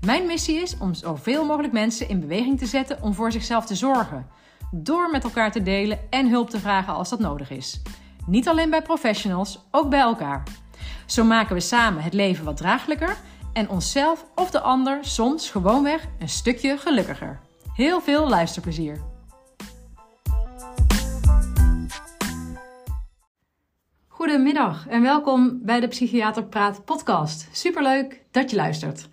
Mijn missie is om zoveel mogelijk mensen in beweging te zetten om voor zichzelf te zorgen. Door met elkaar te delen en hulp te vragen als dat nodig is. Niet alleen bij professionals, ook bij elkaar. Zo maken we samen het leven wat draaglijker en onszelf of de ander soms gewoonweg een stukje gelukkiger. Heel veel luisterplezier. Goedemiddag en welkom bij de Psychiater Praat podcast. Superleuk dat je luistert.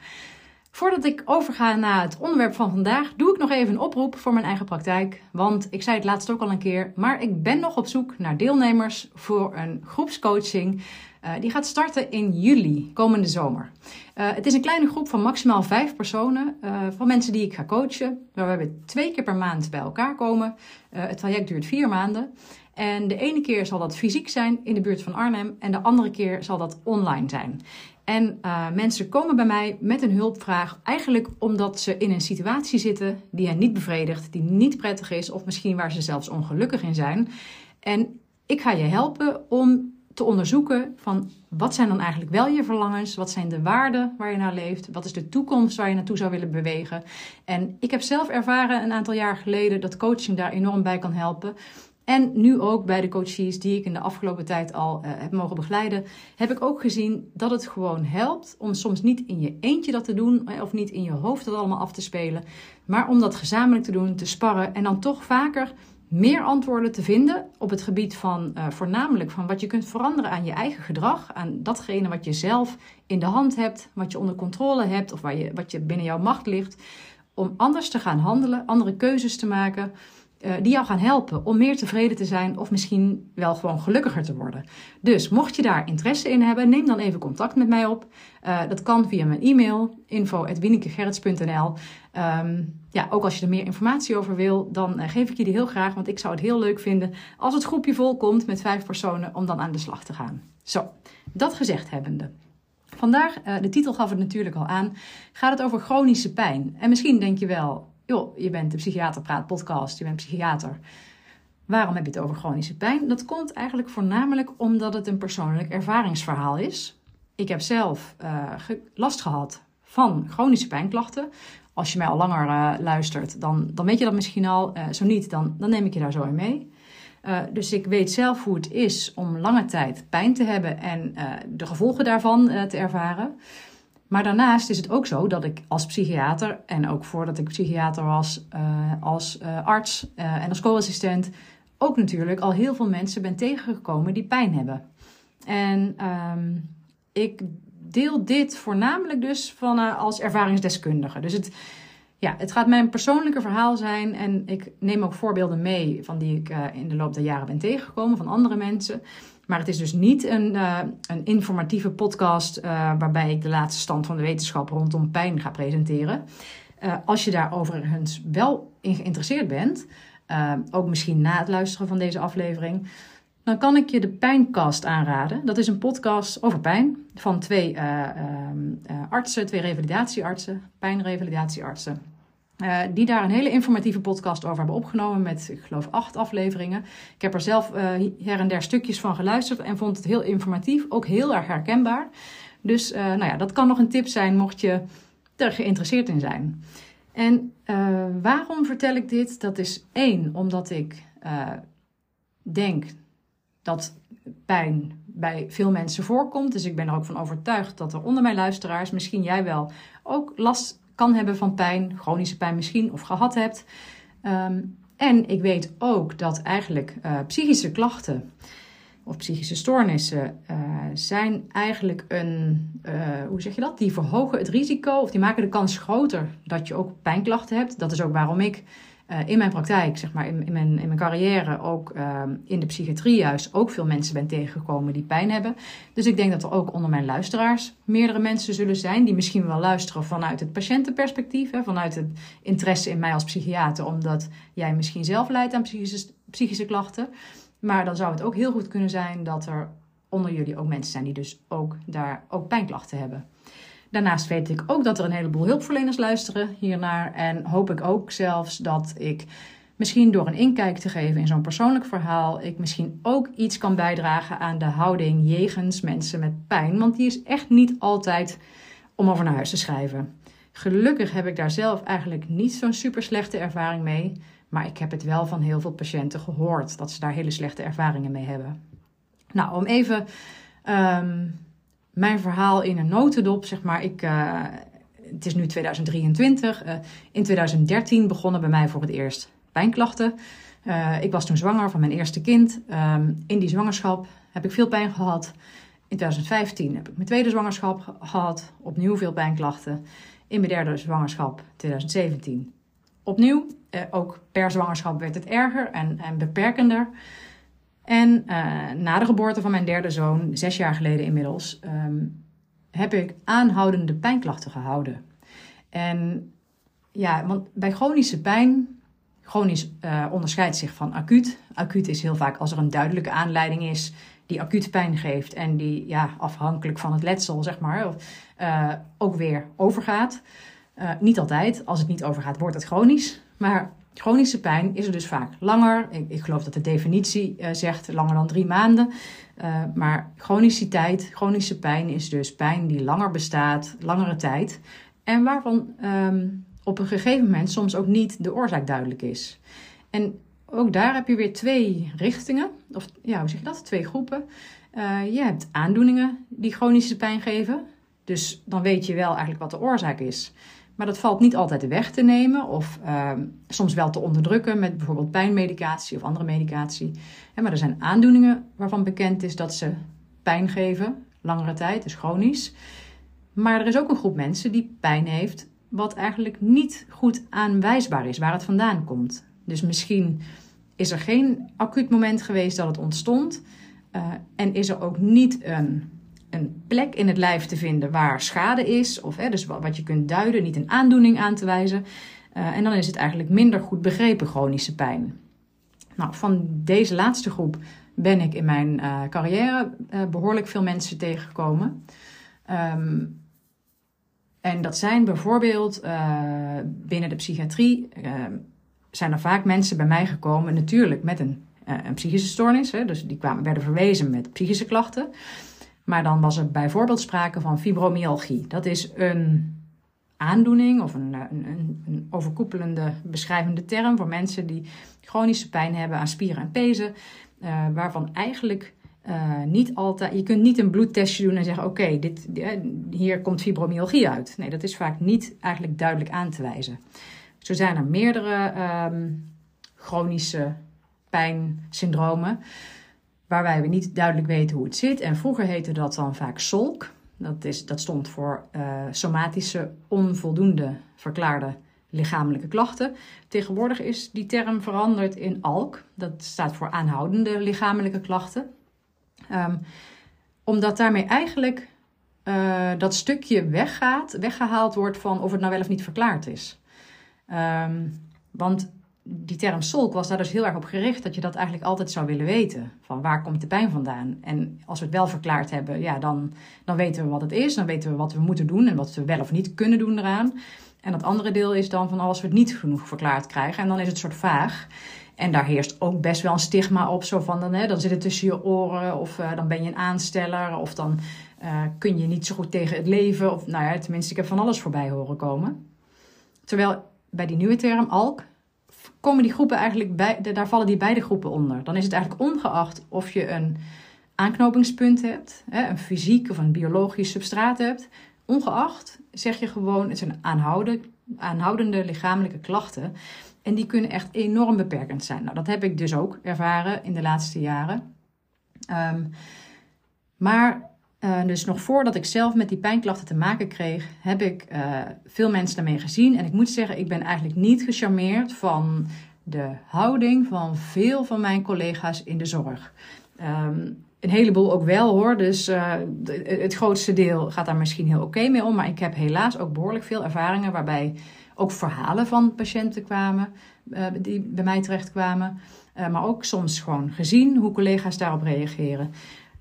Voordat ik overga naar het onderwerp van vandaag, doe ik nog even een oproep voor mijn eigen praktijk. Want ik zei het laatst ook al een keer, maar ik ben nog op zoek naar deelnemers voor een groepscoaching. Uh, die gaat starten in juli, komende zomer. Uh, het is een kleine groep van maximaal vijf personen, uh, van mensen die ik ga coachen. Waar we twee keer per maand bij elkaar komen. het traject duurt vier maanden. En de ene keer zal dat fysiek zijn in de buurt van Arnhem en de andere keer zal dat online zijn. En uh, mensen komen bij mij met een hulpvraag, eigenlijk omdat ze in een situatie zitten die hen niet bevredigt, die niet prettig is, of misschien waar ze zelfs ongelukkig in zijn. En ik ga je helpen om te onderzoeken van wat zijn dan eigenlijk wel je verlangens, wat zijn de waarden waar je naar leeft, wat is de toekomst waar je naartoe zou willen bewegen. En ik heb zelf ervaren een aantal jaar geleden dat coaching daar enorm bij kan helpen. En nu ook bij de coaches die ik in de afgelopen tijd al uh, heb mogen begeleiden, heb ik ook gezien dat het gewoon helpt om soms niet in je eentje dat te doen eh, of niet in je hoofd dat allemaal af te spelen, maar om dat gezamenlijk te doen, te sparren en dan toch vaker meer antwoorden te vinden op het gebied van uh, voornamelijk van wat je kunt veranderen aan je eigen gedrag, aan datgene wat je zelf in de hand hebt, wat je onder controle hebt of waar je, wat je binnen jouw macht ligt, om anders te gaan handelen, andere keuzes te maken uh, die jou gaan helpen om meer tevreden te zijn of misschien wel gewoon gelukkiger te worden. Dus mocht je daar interesse in hebben, neem dan even contact met mij op. Uh, dat kan via mijn e-mail info.winikegerrits.nl um, ehm, Ja, ook als je er meer informatie over wil, dan uh, geef ik je die heel graag, want ik zou het heel leuk vinden als het groepje vol komt met vijf personen om dan aan de slag te gaan. Zo, dat gezegd hebbende. Vandaag, de titel gaf het natuurlijk al aan, gaat het over chronische pijn. En misschien denk je wel, joh, je bent de Psychiater Praat podcast, je bent psychiater. Waarom heb je het over chronische pijn? Dat komt eigenlijk voornamelijk omdat het een persoonlijk ervaringsverhaal is. Ik heb zelf uh, last gehad van chronische pijnklachten. Als je mij al langer uh, luistert, dan, dan weet je dat misschien al. Uh, zo niet, dan, dan neem ik je daar zo in mee. dus ik weet zelf hoe het is om lange tijd pijn te hebben en de gevolgen daarvan te ervaren. Maar daarnaast is het ook zo dat ik als psychiater en ook voordat ik psychiater was, uh, als uh, arts uh, en als co-assistent, ook natuurlijk al heel veel mensen ben tegengekomen die pijn hebben. En um, ik deel dit voornamelijk dus van, als ervaringsdeskundige. Dus het, ja, het gaat mijn persoonlijke verhaal zijn en ik neem ook voorbeelden mee van die ik in de loop der jaren ben tegengekomen van andere mensen. Maar het is dus niet een, uh, een informatieve podcast uh, waarbij ik de laatste stand van de wetenschap rondom pijn ga presenteren. Uh, als je daar overigens wel in geïnteresseerd bent, ook misschien na het luisteren van deze aflevering, dan kan ik je de Pijncast aanraden. Dat is een podcast over pijn van twee artsen, twee revalidatieartsen, pijnrevalidatieartsen. Uh, die daar een hele informatieve podcast over hebben opgenomen met, ik geloof, acht afleveringen. Ik heb er zelf uh, her en der stukjes van geluisterd en vond het heel informatief, ook heel erg herkenbaar. Dus uh, nou ja, dat kan nog een tip zijn mocht je er geïnteresseerd in zijn. En waarom vertel ik dit? Dat is één, omdat ik denk dat pijn bij veel mensen voorkomt. Dus ik ben er ook van overtuigd dat er onder mijn luisteraars, misschien jij wel, ook last kan hebben van pijn, chronische pijn misschien of gehad hebt. Um, en ik weet ook dat eigenlijk uh, psychische klachten of psychische stoornissen uh, zijn eigenlijk een, uh, hoe zeg je dat? Die verhogen het risico of die maken de kans groter dat je ook pijnklachten hebt. Dat is ook waarom ik uh, in mijn praktijk, zeg maar, in, in, mijn, in mijn carrière, ook uh, in de psychiatrie juist, ook veel mensen ben tegengekomen die pijn hebben. Dus ik denk dat er ook onder mijn luisteraars meerdere mensen zullen zijn die misschien wel luisteren vanuit het patiëntenperspectief, hè, vanuit het interesse in mij als psychiater, omdat jij misschien zelf lijdt aan psychische, psychische klachten. Maar dan zou het ook heel goed kunnen zijn dat er onder jullie ook mensen zijn die dus ook daar ook pijnklachten hebben. Daarnaast weet ik ook dat er een heleboel hulpverleners luisteren hiernaar. En hoop ik ook zelfs dat ik misschien door een inkijk te geven in zo'n persoonlijk verhaal, ik misschien ook iets kan bijdragen aan de houding jegens mensen met pijn. Want die is echt niet altijd om over naar huis te schrijven. Gelukkig heb ik daar zelf eigenlijk niet zo'n super slechte ervaring mee. Maar ik heb het wel van heel veel patiënten gehoord dat ze daar hele slechte ervaringen mee hebben. Nou, om even ehm, mijn verhaal in een notendop, zeg maar. Ik, uh, het is nu 2023. Uh, eh, in 2013 begonnen bij mij voor het eerst pijnklachten. Uh, ik was toen zwanger van mijn eerste kind. Um, in die zwangerschap heb ik veel pijn gehad. In 2015 heb ik mijn tweede zwangerschap gehad. Opnieuw veel pijnklachten. In mijn derde zwangerschap 2017 opnieuw. ook per zwangerschap werd het erger en, en beperkender. En uh, na de geboorte van mijn derde zoon, zes jaar geleden inmiddels, um, heb ik aanhoudende pijnklachten gehouden. En ja, want bij chronische pijn, chronisch uh, onderscheidt zich van acuut. Acuut is heel vaak als er een duidelijke aanleiding is die acuut pijn geeft en die ja, afhankelijk van het letsel, zeg maar, uh, ook weer overgaat. niet altijd. Als het niet overgaat, wordt het chronisch. Maar Chronische pijn is er dus vaak langer. Ik, ik geloof dat de definitie uh, zegt langer dan drie maanden. Uh, maar chroniciteit, chronische pijn is dus pijn die langer bestaat, langere tijd. En waarvan um, op een gegeven moment soms ook niet de oorzaak duidelijk is. En ook daar heb je weer twee richtingen, of ja, hoe zeg je dat? Twee groepen. Uh, je hebt aandoeningen die chronische pijn geven. Dus dan weet je wel eigenlijk wat de oorzaak is. Maar dat valt niet altijd weg te nemen of uh, soms wel te onderdrukken met bijvoorbeeld pijnmedicatie of andere medicatie. Maar er zijn aandoeningen waarvan bekend is dat ze pijn geven, langere tijd, dus chronisch. Maar er is ook een groep mensen die pijn heeft wat eigenlijk niet goed aanwijsbaar is waar het vandaan komt. Dus misschien is er geen acuut moment geweest dat het ontstond uh, en is er ook niet een een plek in het lijf te vinden waar schade is, of hè, dus wat je kunt duiden, niet een aandoening aan te wijzen. Uh, en dan is het eigenlijk minder goed begrepen chronische pijn. Nou, van deze laatste groep ben ik in mijn uh, carrière uh, behoorlijk veel mensen tegengekomen. Um, en dat zijn bijvoorbeeld binnen de psychiatrie ehm, zijn er vaak mensen bij mij gekomen, natuurlijk met een, een psychische stoornis. Hè, dus die kwamen, werden verwezen met psychische klachten. Maar dan was er bijvoorbeeld sprake van fibromyalgie. Dat is een aandoening of een, een, een, overkoepelende beschrijvende term voor mensen die chronische pijn hebben aan spieren en pezen, uh, waarvan eigenlijk uh, niet altijd. Je kunt niet een bloedtestje doen en zeggen: Oké, hier komt fibromyalgie uit. Nee, dat is vaak niet eigenlijk duidelijk aan te wijzen. Zo zijn er meerdere um, chronische pijnsyndromen waarbij we niet duidelijk weten hoe het zit. En vroeger heette dat dan vaak SOLK. Dat, is, dat stond voor uh, somatische onvoldoende verklaarde lichamelijke klachten. Tegenwoordig is die term veranderd in ALK. Dat staat voor aanhoudende lichamelijke klachten. Um, omdat daarmee eigenlijk uh, dat stukje weggaat, weggehaald wordt van of het nou wel of niet verklaard is. Um, want die term solk was daar dus heel erg op gericht dat je dat eigenlijk altijd zou willen weten. Van waar komt de pijn vandaan? En als we het wel verklaard hebben, ja, dan, dan weten we wat het is. Dan weten we wat we moeten doen en wat we wel of niet kunnen doen eraan. En het andere deel is dan van als we het niet genoeg verklaard krijgen. En dan is het soort vaag. En daar heerst ook best wel een stigma op. Zo van dan, hè, dan zit het tussen je oren. Of uh, dan ben je een aansteller. Of dan uh, kun je niet zo goed tegen het leven. Of nou ja, tenminste, ik heb van alles voorbij horen komen. Terwijl bij die nieuwe term, ALK, komen die groepen eigenlijk bij, daar vallen die beide groepen onder. Dan is het eigenlijk ongeacht of je een aanknopingspunt hebt, een fysiek of een biologisch substraat hebt. Ongeacht zeg je gewoon, het zijn aanhoudende, lichamelijke klachten. En die kunnen echt enorm beperkend zijn. Nou, dat heb ik dus ook ervaren in de laatste jaren. Um, maar uh, dus nog voordat ik zelf met die pijnklachten te maken kreeg, heb ik uh, veel mensen daarmee gezien. En ik moet zeggen, ik ben eigenlijk niet gecharmeerd van de houding van veel van mijn collega's in de zorg. Um, een heleboel ook wel hoor. Dus uh, het grootste deel gaat daar misschien heel oké mee om. Maar ik heb helaas ook behoorlijk veel ervaringen waarbij ook verhalen van patiënten kwamen, die bij mij terechtkwamen. Maar ook soms gewoon gezien hoe collega's daarop reageren.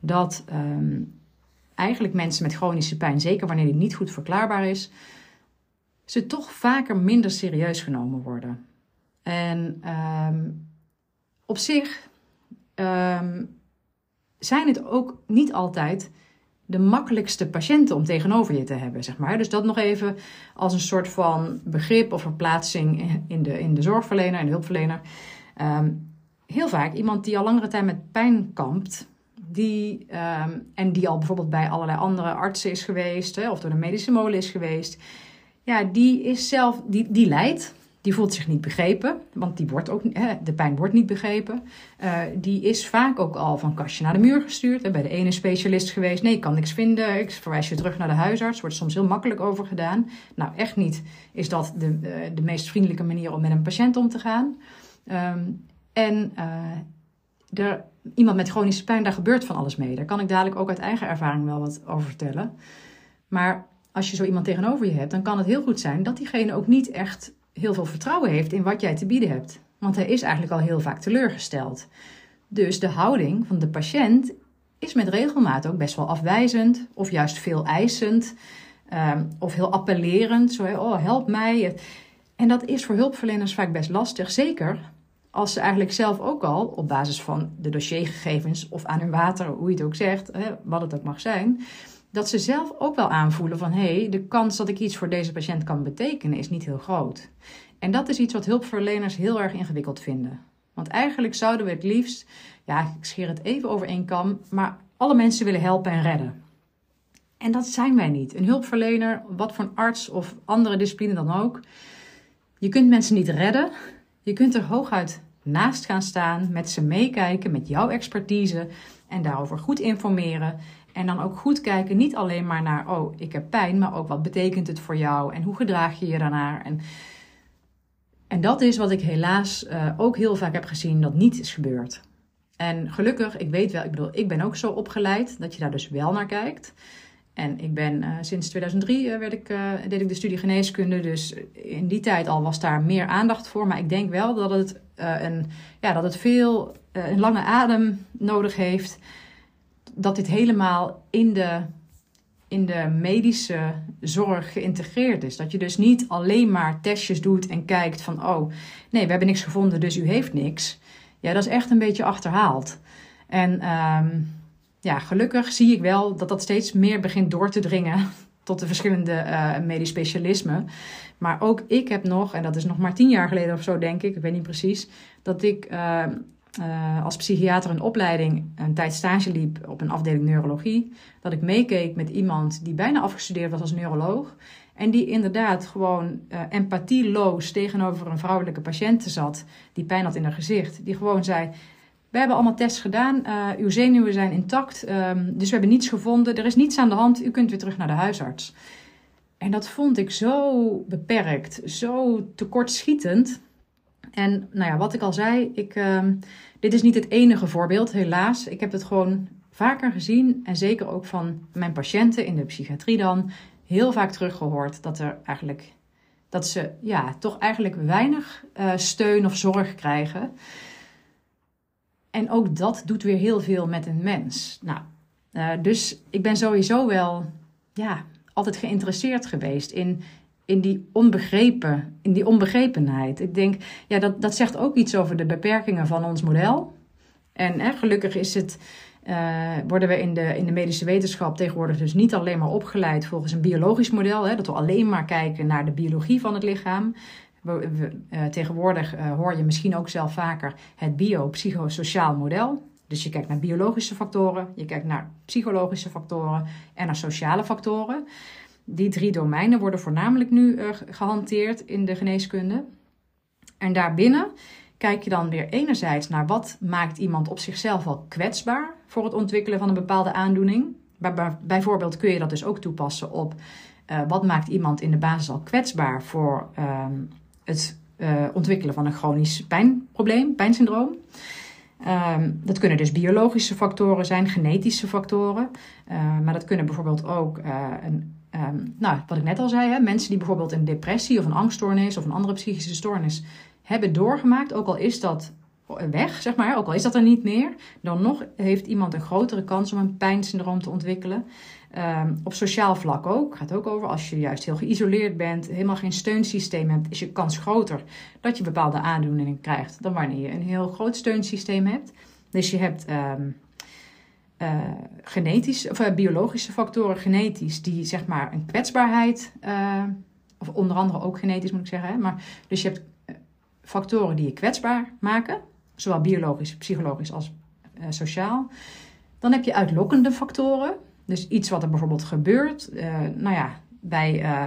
Dat um, eigenlijk mensen met chronische pijn, zeker wanneer die niet goed verklaarbaar is, ze toch vaker minder serieus genomen worden. En um, op zich um, zijn het ook niet altijd de makkelijkste patiënten om tegenover je te hebben, zeg maar. Dus dat nog even als een soort van begrip of verplaatsing in de, in de zorgverlener en de hulpverlener. Um, heel vaak iemand die al langere tijd met pijn kampt, die, um, en die al bijvoorbeeld bij allerlei andere artsen is geweest, hè, of door de medische molen is geweest, ja, die is zelf, die, die lijdt die voelt zich niet begrepen, want die wordt ook, hè, de pijn wordt niet begrepen. Uh, die is vaak ook al van kastje naar de muur gestuurd. Hè, bij de ene specialist geweest. Nee, ik kan niks vinden. Ik verwijs je terug naar de huisarts. Wordt soms heel makkelijk over gedaan. Nou, echt niet is dat de, uh, de meest vriendelijke manier om met een patiënt om te gaan. Um, en uh, er, iemand met chronische pijn, daar gebeurt van alles mee. Daar kan ik dadelijk ook uit eigen ervaring wel wat over vertellen. Maar als je zo iemand tegenover je hebt, dan kan het heel goed zijn dat diegene ook niet echt heel veel vertrouwen heeft in wat jij te bieden hebt. Want hij is eigenlijk al heel vaak teleurgesteld. Dus de houding van de patiënt is met regelmaat ook best wel afwijzend of juist veel eisend um, of heel appellerend. Zo, oh, help mij. En dat is voor hulpverleners vaak best lastig, zeker als ze eigenlijk zelf ook al op basis van de dossiergegevens of aan hun water, hoe je het ook zegt, wat het ook mag zijn, dat ze zelf ook wel aanvoelen van hé, hey, de kans dat ik iets voor deze patiënt kan betekenen is niet heel groot. En dat is iets wat hulpverleners heel erg ingewikkeld vinden. Want eigenlijk zouden we het liefst, ja, ik scheer het even over één kam, maar alle mensen willen helpen en redden. En dat zijn wij niet. Een hulpverlener, wat voor een arts of andere discipline dan ook, je kunt mensen niet redden. Je kunt er hooguit naast gaan staan, met ze meekijken, met jouw expertise en daarover goed informeren. En dan ook goed kijken, niet alleen maar naar, oh, ik heb pijn, maar ook wat betekent het voor jou en hoe gedraag je je daarnaar. En, en dat is wat ik helaas uh, ook heel vaak heb gezien dat niet is gebeurd. En gelukkig, ik weet wel, ik bedoel, ik ben ook zo opgeleid dat je daar dus wel naar kijkt. En ik ben uh, sinds 2003 uh, werd ik, uh, deed ik de studie geneeskunde. Dus in die tijd al was daar meer aandacht voor. Maar ik denk wel dat het, een, ja, dat het veel een lange adem nodig heeft dat dit helemaal in de, in de medische zorg geïntegreerd is. Dat je dus niet alleen maar testjes doet en kijkt van, oh nee, we hebben niks gevonden, dus u heeft niks. Ja, dat is echt een beetje achterhaald. En um, ja, gelukkig zie ik wel dat dat steeds meer begint door te dringen tot de verschillende uh, medisch specialismen. Maar ook ik heb nog, en dat is nog maar tien jaar geleden of zo, denk ik, ik weet niet precies, dat ik uh, uh, als psychiater een opleiding een tijd stage liep op een afdeling neurologie. Dat ik meekeek met iemand die bijna afgestudeerd was als neuroloog. En die inderdaad gewoon uh, empathieloos tegenover een vrouwelijke patiënt zat. Die pijn had in haar gezicht. Die gewoon zei: We hebben allemaal tests gedaan. Uh, uw zenuwen zijn intact. Um, dus we hebben niets gevonden. Er is niets aan de hand. U kunt weer terug naar de huisarts. En dat vond ik zo beperkt. Zo tekortschietend. En nou ja, wat ik al zei, ik, uh, dit is niet het enige voorbeeld, helaas. Ik heb het gewoon vaker gezien en zeker ook van mijn patiënten in de psychiatrie dan heel vaak teruggehoord dat er eigenlijk dat ze ja, toch eigenlijk weinig uh, steun of zorg krijgen. En ook dat doet weer heel veel met een mens. Nou, uh, dus ik ben sowieso wel ja, altijd geïnteresseerd geweest in in die onbegrepen, in die onbegrepenheid. Ik denk, ja, dat, dat zegt ook iets over de beperkingen van ons model. En hè, gelukkig is het, uh, worden we in de, in de medische wetenschap tegenwoordig dus niet alleen maar opgeleid volgens een biologisch model, hè, dat we alleen maar kijken naar de biologie van het lichaam. Uh, tegenwoordig uh, hoor je misschien ook zelf vaker het biopsychosociaal model. Dus je kijkt naar biologische factoren, je kijkt naar psychologische factoren en naar sociale factoren. Die drie domeinen worden voornamelijk nu uh, gehanteerd in de geneeskunde. En daarbinnen kijk je dan weer enerzijds naar wat maakt iemand op zichzelf al kwetsbaar voor het ontwikkelen van een bepaalde aandoening. Bijvoorbeeld kun je dat dus ook toepassen op wat maakt iemand in de basis al kwetsbaar voor uh, het uh, ontwikkelen van een chronisch pijnprobleem, pijnsyndroom. Ehm, dat kunnen dus biologische factoren zijn, genetische factoren. Uh, maar dat kunnen bijvoorbeeld ook, uh, een, um, nou, wat ik net al zei, hè, mensen die bijvoorbeeld een depressie of een angststoornis of een andere psychische stoornis hebben doorgemaakt, ook al is dat weg, zeg maar, ook al is dat er niet meer, dan nog heeft iemand een grotere kans om een pijnsyndroom te ontwikkelen. Um, op sociaal vlak ook, gaat ook over als je juist heel geïsoleerd bent, helemaal geen steunsysteem hebt, is je kans groter dat je bepaalde aandoeningen krijgt dan wanneer je een heel groot steunsysteem hebt. Dus je hebt um, uh, genetisch, of uh, biologische factoren, genetisch, die zeg maar een kwetsbaarheid, uh, of onder andere ook genetisch moet ik zeggen, hè, maar dus je hebt factoren die je kwetsbaar maken, zowel biologisch, psychologisch als sociaal. Dan heb je uitlokkende factoren, dus iets wat er bijvoorbeeld gebeurt. Uh, nou ja, bij uh,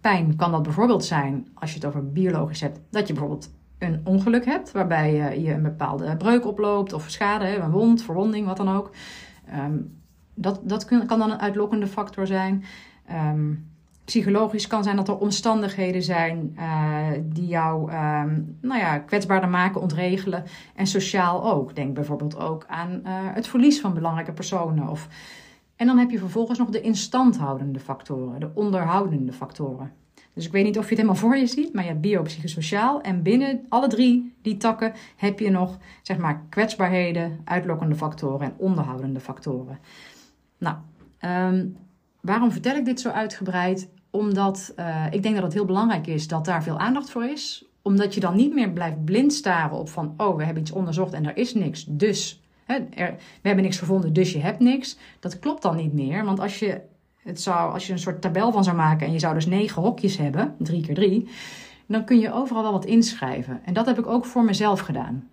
pijn kan dat bijvoorbeeld zijn, als je het over biologisch hebt, dat je bijvoorbeeld een ongeluk hebt, waarbij uh, je een bepaalde breuk oploopt of schade, een wond, verwonding, wat dan ook. Um, dat dat kan dan een uitlokkende factor zijn. Um, psychologisch kan zijn dat er omstandigheden zijn die jou um, nou ja, kwetsbaarder maken, ontregelen. En sociaal ook. Denk bijvoorbeeld ook aan het verlies van belangrijke personen of en dan heb je vervolgens nog de instandhoudende factoren, de onderhoudende factoren. Dus ik weet niet of je het helemaal voor je ziet, maar je hebt biopsychosociaal. En binnen alle drie die takken heb je nog zeg maar, kwetsbaarheden, uitlokkende factoren en onderhoudende factoren. Nou, um, waarom vertel ik dit zo uitgebreid? Omdat uh, ik denk dat het heel belangrijk is dat daar veel aandacht voor is. Omdat je dan niet meer blijft blind staren op van, oh, we hebben iets onderzocht en er is niks, dus we hebben niks gevonden, dus je hebt niks. Dat klopt dan niet meer. Want als je, het zou, als je een soort tabel van zou maken en je zou dus negen hokjes hebben, drie keer drie, dan kun je overal wel wat inschrijven. En dat heb ik ook voor mezelf gedaan.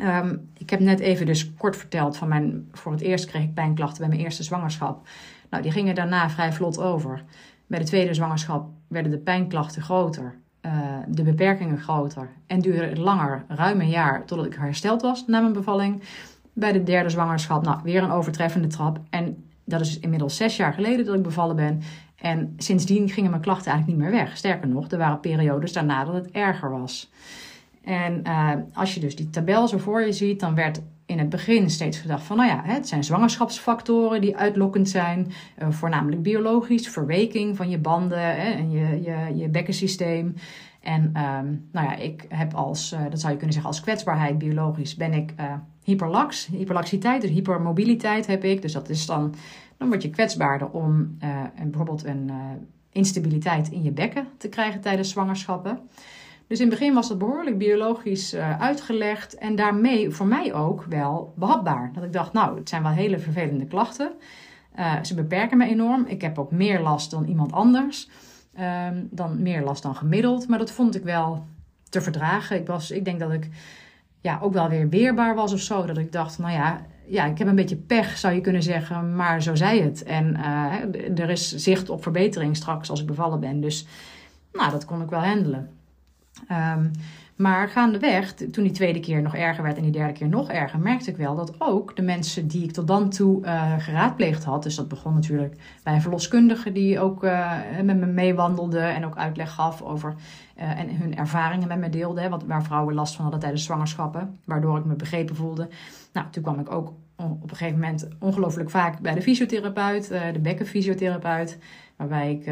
Um, ik heb net even dus kort verteld van mijn. Voor het eerst kreeg ik pijnklachten bij mijn eerste zwangerschap. Nou, die gingen daarna vrij vlot over. Bij de tweede zwangerschap werden de pijnklachten groter. Uh, de beperkingen groter. En duurde het langer, ruim een jaar, totdat ik hersteld was na mijn bevalling. Bij de derde zwangerschap, nou, weer een overtreffende trap. En dat is inmiddels zes jaar geleden dat ik bevallen ben. En sindsdien gingen mijn klachten eigenlijk niet meer weg. Sterker nog, er waren periodes daarna dat het erger was. En uh, als je dus die tabel zo voor je ziet, dan werd in het begin steeds gedacht van, nou ja, het zijn zwangerschapsfactoren die uitlokkend zijn, uh, voornamelijk biologisch, verweking van je banden en je, je, je bekkensysteem. En um, nou ja, ik heb als, uh, dat zou je kunnen zeggen, als kwetsbaarheid biologisch ben ik uh, hyperlax. Hyperlaxiteit, dus hypermobiliteit heb ik. Dus dat is dan, dan word je kwetsbaarder om uh, bijvoorbeeld een instabiliteit in je bekken te krijgen tijdens zwangerschappen. Dus in het begin was dat behoorlijk biologisch uitgelegd en daarmee voor mij ook wel behapbaar. Dat ik dacht, nou, het zijn wel hele vervelende klachten. ze beperken me enorm. Ik heb ook meer last dan iemand anders. Um, dan meer last dan gemiddeld. Maar dat vond ik wel te verdragen. Ik, was, ik denk dat ik ja, ook wel weer weerbaar was of zo. Dat ik dacht, nou ja, ja, ik heb een beetje pech, zou je kunnen zeggen. Maar zo zei het. En uh, er is zicht op verbetering straks als ik bevallen ben. Dus nou, dat kon ik wel handelen. Um, maar gaandeweg, toen die tweede keer nog erger werd en die derde keer nog erger, merkte ik wel dat ook de mensen die ik tot dan toe uh, geraadpleegd had, dus dat begon natuurlijk bij een verloskundige die ook uh, met me meewandelde en ook uitleg gaf over uh, en hun ervaringen met me deelde, waar vrouwen last van hadden tijdens zwangerschappen, waardoor ik me begrepen voelde. Nou, toen kwam ik ook op een gegeven moment ongelooflijk vaak bij de fysiotherapeut, de bekkenfysiotherapeut, waarbij ik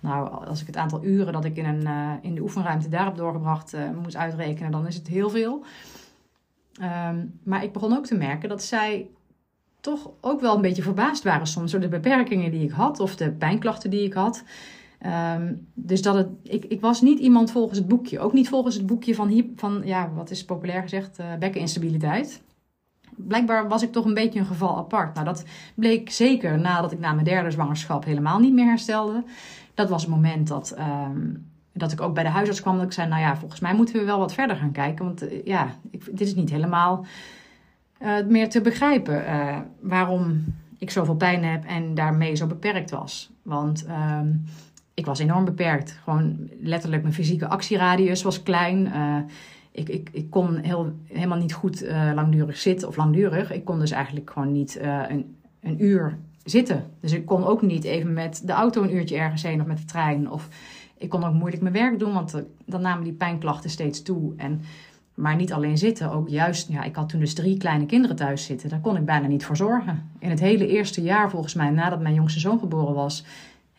nou, als ik het aantal uren dat ik in, een, uh, in de oefenruimte daarop doorgebracht uh, moest uitrekenen, dan is het heel veel. Um, maar ik begon ook te merken dat zij toch ook wel een beetje verbaasd waren soms door de beperkingen die ik had of de pijnklachten die ik had. Um, dus dat het, ik, ik was niet iemand volgens het boekje. Ook niet volgens het boekje van, van ja, wat is populair gezegd, uh, bekkeninstabiliteit. Blijkbaar was ik toch een beetje een geval apart. Nou, dat bleek zeker nadat ik na mijn derde zwangerschap helemaal niet meer herstelde dat was het moment dat, um, dat ik ook bij de huisarts kwam. Dat ik zei, nou ja, volgens mij moeten we wel wat verder gaan kijken. Want uh, ja, ik, dit is niet helemaal uh, meer te begrijpen uh, waarom ik zoveel pijn heb en daarmee zo beperkt was. Want um, ik was enorm beperkt. Gewoon letterlijk mijn fysieke actieradius was klein. ik, ik, ik kon heel, helemaal niet goed langdurig zitten of langdurig. Ik kon dus eigenlijk gewoon niet een, een uur zitten. Dus ik kon ook niet even met de auto een uurtje ergens heen of met de trein. Of ik kon ook moeilijk mijn werk doen, want dan namen die pijnklachten steeds toe. En, maar niet alleen zitten, ook juist, ja, ik had toen dus drie kleine kinderen thuis zitten. Daar kon ik bijna niet voor zorgen. In het hele eerste jaar, volgens mij, nadat mijn jongste zoon geboren was,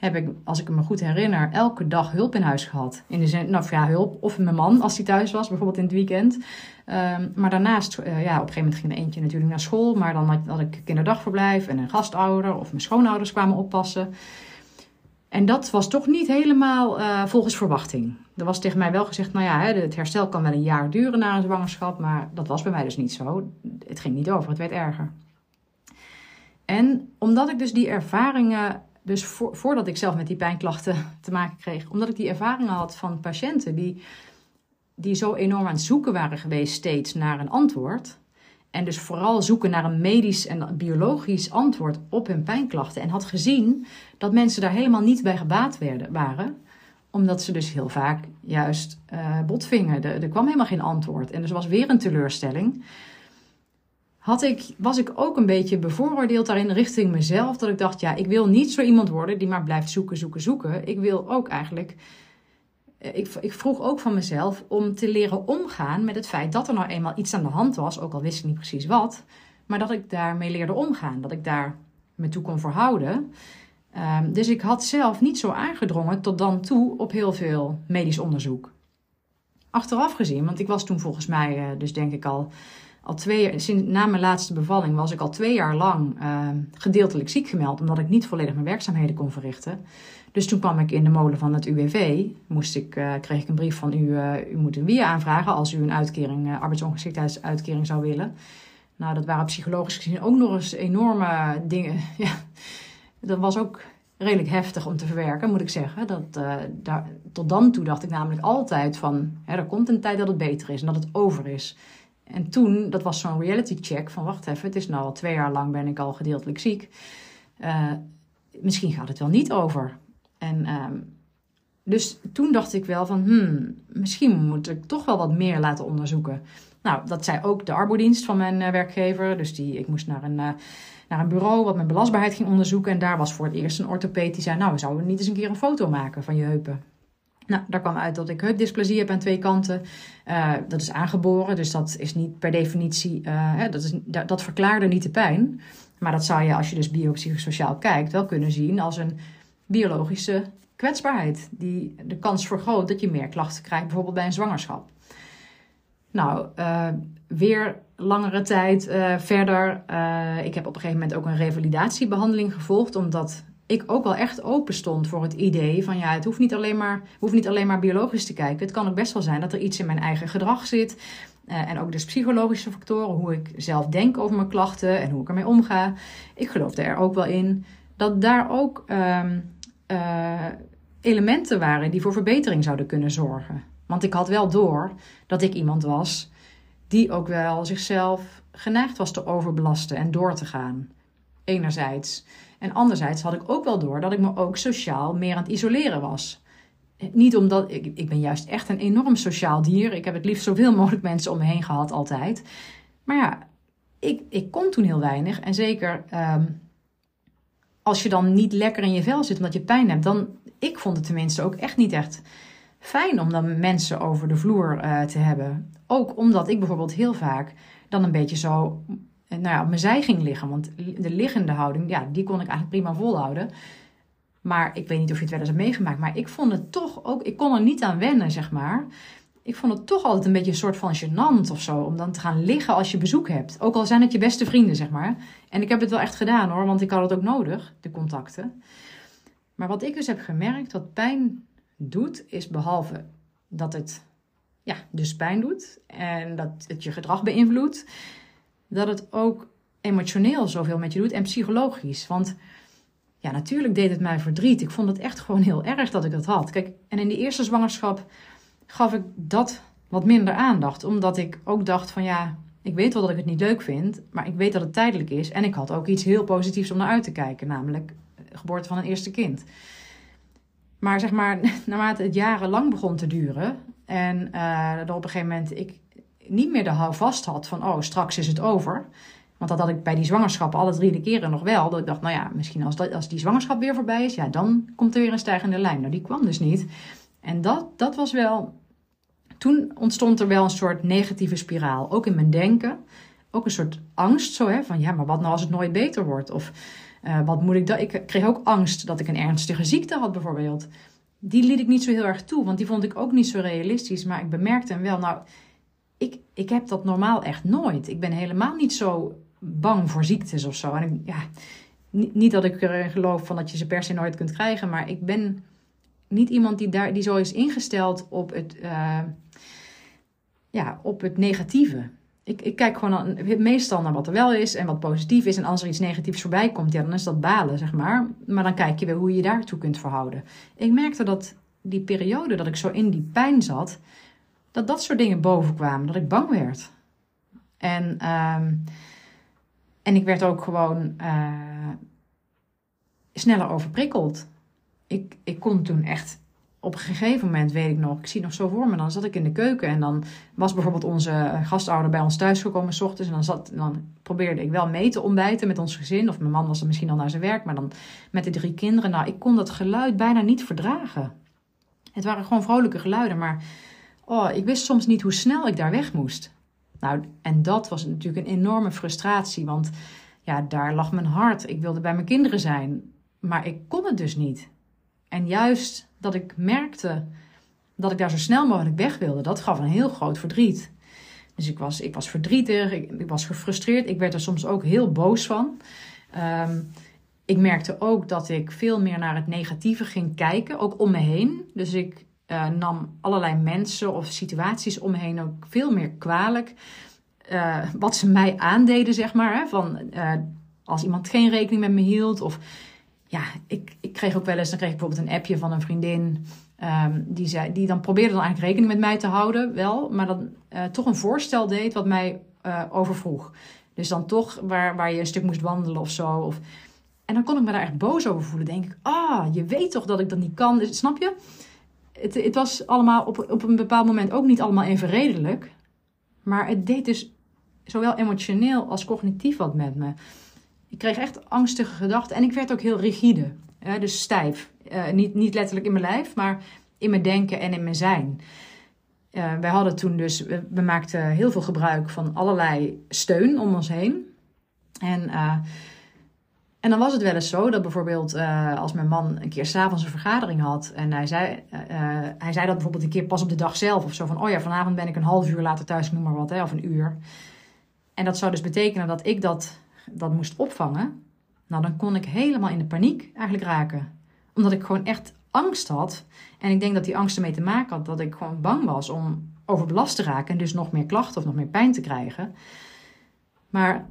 heb ik, als ik me goed herinner, elke dag hulp in huis gehad. In de zin, nou ja, hulp. Of mijn man, als hij thuis was, bijvoorbeeld in het weekend. Ehm, maar daarnaast, uh, ja, op een gegeven moment ging er eentje natuurlijk naar school. Maar dan had, ik kinderdagverblijf en een gastouder. Of mijn schoonouders kwamen oppassen. En dat was toch niet helemaal uh, volgens verwachting. Er was tegen mij wel gezegd, nou ja, het herstel kan wel een jaar duren na een zwangerschap. Maar dat was bij mij dus niet zo. Het ging niet over, het werd erger. En omdat ik dus die ervaringen dus voordat ik zelf met die pijnklachten te maken kreeg, omdat ik die ervaringen had van patiënten die, die zo enorm aan het zoeken waren geweest steeds naar een antwoord. En dus vooral zoeken naar een medisch en biologisch antwoord op hun pijnklachten. En had gezien dat mensen daar helemaal niet bij gebaat werden, waren. Omdat ze dus heel vaak juist uh, botvingen. Er, er kwam helemaal geen antwoord. En dus was weer een teleurstelling had ik, was ik ook een beetje bevooroordeeld daarin richting mezelf. Dat ik dacht, ja, ik wil niet zo iemand worden die maar blijft zoeken, zoeken, zoeken. Ik wil ook eigenlijk. Eh, ik, ik vroeg ook van mezelf om te leren omgaan met het feit dat er nou eenmaal iets aan de hand was, ook al wist ik niet precies wat, maar dat ik daarmee leerde omgaan, dat ik daar me toe kon verhouden. Um, dus ik had zelf niet zo aangedrongen tot dan toe op heel veel medisch onderzoek. Achteraf gezien, want ik was toen volgens mij, uh, dus denk ik al al twee sinds na mijn laatste bevalling was ik al twee jaar lang uh, gedeeltelijk ziek gemeld, omdat ik niet volledig mijn werkzaamheden kon verrichten. Dus toen kwam ik in de molen van het UWV. Moest ik, uh, kreeg ik een brief van u, uh, u moet een WIA aanvragen als u een uitkering, arbeidsongeschiktheidsuitkering zou willen. Nou, dat waren psychologisch gezien ook nog eens enorme dingen. Ja, dat was ook redelijk heftig om te verwerken, moet ik zeggen. Dat, daar, tot dan toe dacht ik namelijk altijd van, hè, er komt een tijd dat het beter is en dat het over is. En toen, dat was zo'n reality check van wacht even, het is nou al twee jaar lang ben ik al gedeeltelijk ziek. Uh, misschien gaat het wel niet over. En uh, dus toen dacht ik wel van, hmm, misschien moet ik toch wel wat meer laten onderzoeken. Nou, dat zei ook de arbodienst van mijn uh, werkgever. Dus die, ik moest naar een, uh, naar een bureau wat mijn belastbaarheid ging onderzoeken. En daar was voor het eerst een orthopeed die zei, nou, we zouden niet eens een keer een foto maken van je heupen. Nou, daar kwam uit dat ik heupdysplasie heb aan twee kanten. Uh, dat is aangeboren, dus dat is niet per definitie, hè, dat, is, dat, verklaarde niet de pijn. Maar dat zou je, als je dus biopsychosociaal kijkt, wel kunnen zien als een biologische kwetsbaarheid. Die de kans vergroot dat je meer klachten krijgt, bijvoorbeeld bij een zwangerschap. Nou, uh, weer langere tijd verder. ik heb op een gegeven moment ook een revalidatiebehandeling gevolgd, omdat ik ook wel echt open stond voor het idee van ja, het hoeft niet alleen maar, hoeft niet alleen maar biologisch te kijken. Het kan ook best wel zijn dat er iets in mijn eigen gedrag zit. Uh, en ook dus psychologische factoren, hoe ik zelf denk over mijn klachten en hoe ik ermee omga. Ik geloofde er ook wel in dat daar ook um, uh, elementen waren die voor verbetering zouden kunnen zorgen. Want ik had wel door dat ik iemand was die ook wel zichzelf geneigd was te overbelasten en door te gaan. Enerzijds. En anderzijds had ik ook wel door dat ik me ook sociaal meer aan het isoleren was. Niet omdat ik, ik ben juist echt een enorm sociaal dier. Ik heb het liefst zoveel mogelijk mensen om me heen gehad, altijd. Maar ja, ik, ik kon toen heel weinig. En zeker um, als je dan niet lekker in je vel zit omdat je pijn hebt, dan. Ik vond het tenminste ook echt niet echt fijn om dan mensen over de vloer uh, te hebben. Ook omdat ik bijvoorbeeld heel vaak dan een beetje zo nou ja, op mijn zij ging liggen. Want de liggende houding, ja, die kon ik eigenlijk prima volhouden. Maar ik weet niet of je het wel eens hebt meegemaakt. Maar ik vond het toch ook, ik kon er niet aan wennen, zeg maar. Ik vond het toch altijd een beetje een soort van gênant of zo. Om dan te gaan liggen als je bezoek hebt. Ook al zijn het je beste vrienden, zeg maar. En ik heb het wel echt gedaan hoor, want ik had het ook nodig, de contacten. Maar wat ik dus heb gemerkt, wat pijn doet, is behalve dat het ja, dus pijn doet en dat het je gedrag beïnvloedt, dat het ook emotioneel zoveel met je doet en psychologisch. Want ja, natuurlijk deed het mij verdriet. Ik vond het echt gewoon heel erg dat ik dat had. Kijk, en in die eerste zwangerschap gaf ik dat wat minder aandacht. Omdat ik ook dacht van ja, ik weet wel dat ik het niet leuk vind, maar ik weet dat het tijdelijk is. En ik had ook iets heel positiefs om naar uit te kijken, namelijk geboorte van een eerste kind. Maar zeg maar, naarmate het jarenlang begon te duren en uh, er op een gegeven moment ik niet meer de houvast had van, oh, straks is het over. Want dat had ik bij die zwangerschap alle drie de keren nog wel. Dat ik dacht, nou ja, misschien als, dat, als die zwangerschap weer voorbij is, ja, dan komt er weer een stijgende lijn. Nou, die kwam dus niet. En dat, dat was wel. Toen ontstond er wel een soort negatieve spiraal, ook in mijn denken. Ook een soort angst, zo hè, van ja, maar wat nou als het nooit beter wordt? Of uh, wat moet ik dan? Ik kreeg ook angst dat ik een ernstige ziekte had, bijvoorbeeld. Die liet ik niet zo heel erg toe, want die vond ik ook niet zo realistisch. Maar ik bemerkte hem wel, nou, ik, ik heb dat normaal echt nooit. Ik ben helemaal niet zo bang voor ziektes of zo. En ik, ja, niet, dat ik erin geloof van dat je ze per se nooit kunt krijgen, maar ik ben niet iemand die, daar, die zo is ingesteld op het, uh, ja, op het negatieve. Ik, ik kijk gewoon meestal naar wat er wel is en wat positief is. En als er iets negatiefs voorbij komt, ja, dan is dat balen, zeg maar. Maar dan kijk je weer hoe je je daartoe kunt verhouden. Ik merkte dat die periode dat ik zo in die pijn zat, dat dat soort dingen bovenkwamen. Dat ik bang werd. En, uh, en ik werd ook gewoon uh, sneller overprikkeld. Ik, ik kon toen echt op een gegeven moment, weet ik nog, ik zie nog zo voor me, dan zat ik in de keuken en dan was bijvoorbeeld onze gastouder bij ons thuis gekomen s ochtends en dan, zat, dan probeerde ik wel mee te ontbijten met ons gezin. Of mijn man was dan misschien al naar zijn werk, maar dan met de drie kinderen. Nou, ik kon dat geluid bijna niet verdragen. Het waren gewoon vrolijke geluiden, maar oh, ik wist soms niet hoe snel ik daar weg moest. Nou, en dat was natuurlijk een enorme frustratie, want ja, daar lag mijn hart. Ik wilde bij mijn kinderen zijn, maar ik kon het dus niet. En juist dat ik merkte dat ik daar zo snel mogelijk weg wilde, dat gaf een heel groot verdriet. Dus ik was, ik was verdrietig, ik, was gefrustreerd, ik werd er soms ook heel boos van. Um, ik merkte ook dat ik veel meer naar het negatieve ging kijken, ook om me heen. Dus ik uh, nam allerlei mensen of situaties om me heen ook veel meer kwalijk. Uh, wat ze mij aandeden, zeg maar. Hè, van, uh, als iemand geen rekening met me hield of ja, ik, ik kreeg ook wel eens, dan kreeg ik bijvoorbeeld een appje van een vriendin. Um, die, zei, die dan probeerde dan eigenlijk rekening met mij te houden, wel, maar dan toch een voorstel deed wat mij overvroeg. Dus dan toch waar, waar je een stuk moest wandelen of zo. Of, en dan kon ik me daar echt boos over voelen. Denk ik, ah, je weet toch dat ik dat niet kan. Dus, snap je? Het, het was allemaal op, op een bepaald moment ook niet allemaal even redelijk. Maar het deed dus zowel emotioneel als cognitief wat met me. Ik kreeg echt angstige gedachten en ik werd ook heel rigide. dus stijf. Uh, niet, niet letterlijk in mijn lijf, maar in mijn denken en in mijn zijn. Uh, wij hadden toen dus, we, maakten heel veel gebruik van allerlei steun om ons heen. En, uh, en dan was het wel eens zo dat bijvoorbeeld als mijn man een keer s'avonds een vergadering had. En hij zei, hij zei dat bijvoorbeeld een keer pas op de dag zelf of zo. Van, oh ja, vanavond ben ik een half uur later thuis, noem maar wat, hè, of een uur. En dat zou dus betekenen dat ik dat dat moest opvangen, nou dan kon ik helemaal in de paniek eigenlijk raken. Omdat ik gewoon echt angst had. En ik denk dat die angst ermee te maken had dat ik gewoon bang was om overbelast te raken en dus nog meer klachten of nog meer pijn te krijgen. Maar